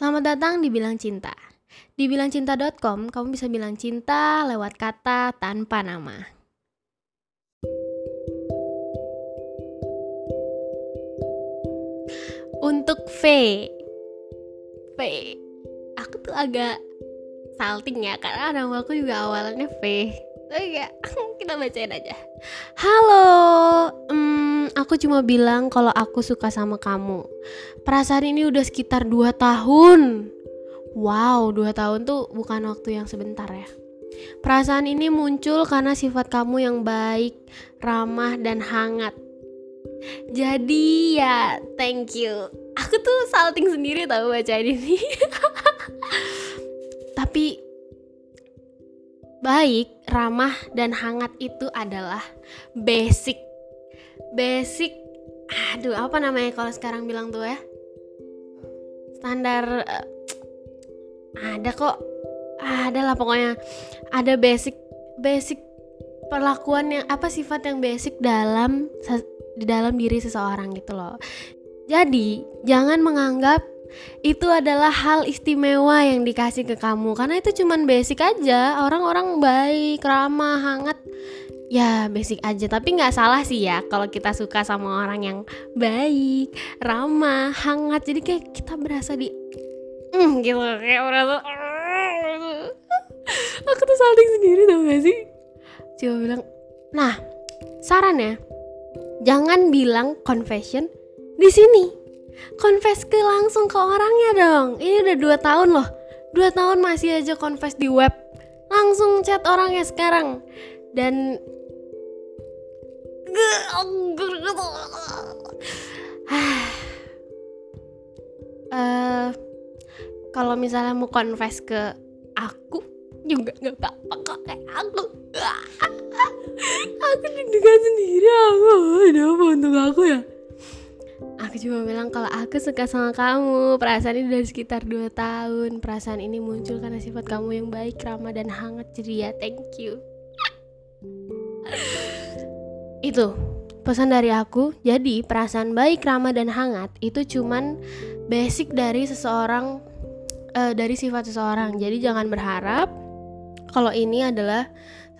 Selamat datang di Bilang Cinta. Di bilangcinta.com, kamu bisa bilang cinta lewat kata tanpa nama. Untuk V. V. Aku tuh agak salting ya, karena nama aku juga awalnya V. Tapi ya, kita bacain aja. Halo, hmm, aku cuma bilang kalau aku suka sama kamu. Perasaan ini udah sekitar 2 tahun. Wow, 2 tahun tuh bukan waktu yang sebentar ya. Perasaan ini muncul karena sifat kamu yang baik, ramah, dan hangat. Jadi ya, thank you. Aku tuh salting sendiri tau baca ini. Tapi baik, ramah, dan hangat itu adalah basic. Basic, aduh apa namanya kalau sekarang bilang tuh ya? Standar, uh, ada kok, ada lah pokoknya. Ada basic, basic perlakuan yang apa sifat yang basic dalam di dalam diri seseorang gitu loh. Jadi jangan menganggap itu adalah hal istimewa yang dikasih ke kamu karena itu cuman basic aja orang-orang baik ramah hangat ya basic aja. Tapi nggak salah sih ya kalau kita suka sama orang yang baik ramah hangat. Jadi kayak kita berasa di mm, gitu. Kayak berasa aku tuh salting sendiri tau gak sih? Coba bilang nah saran ya. Jangan bilang confession di sini. Confess ke langsung ke orangnya dong. Ini udah dua tahun loh. Dua tahun masih aja confess di web. Langsung chat orangnya sekarang. Dan uh, kalau misalnya mau confess ke aku juga nggak apa-apa kok kayak aku. Aku deg-degan sendiri aku. Ada apa untuk aku ya? Aku cuma bilang kalau aku suka sama kamu. Perasaan ini dari sekitar 2 tahun. Perasaan ini muncul karena sifat kamu yang baik, ramah, dan hangat. Ceria Thank you. Itu pesan dari aku Jadi perasaan baik, ramah, dan hangat Itu cuman basic dari seseorang uh, Dari sifat seseorang. Jadi jangan berharap Kalau ini adalah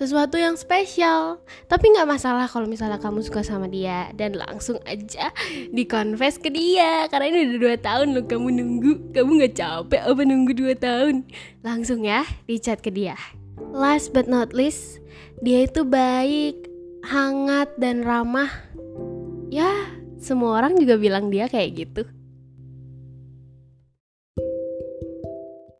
sesuatu yang spesial. Tapi nggak masalah kalau misalnya kamu suka sama dia dan langsung aja di confess ke dia. Karena ini udah dua tahun loh kamu nunggu. Kamu nggak capek apa nunggu dua tahun? Langsung ya di chat ke dia. Last but not least dia itu baik hangat dan ramah. Ya semua orang juga bilang dia kayak gitu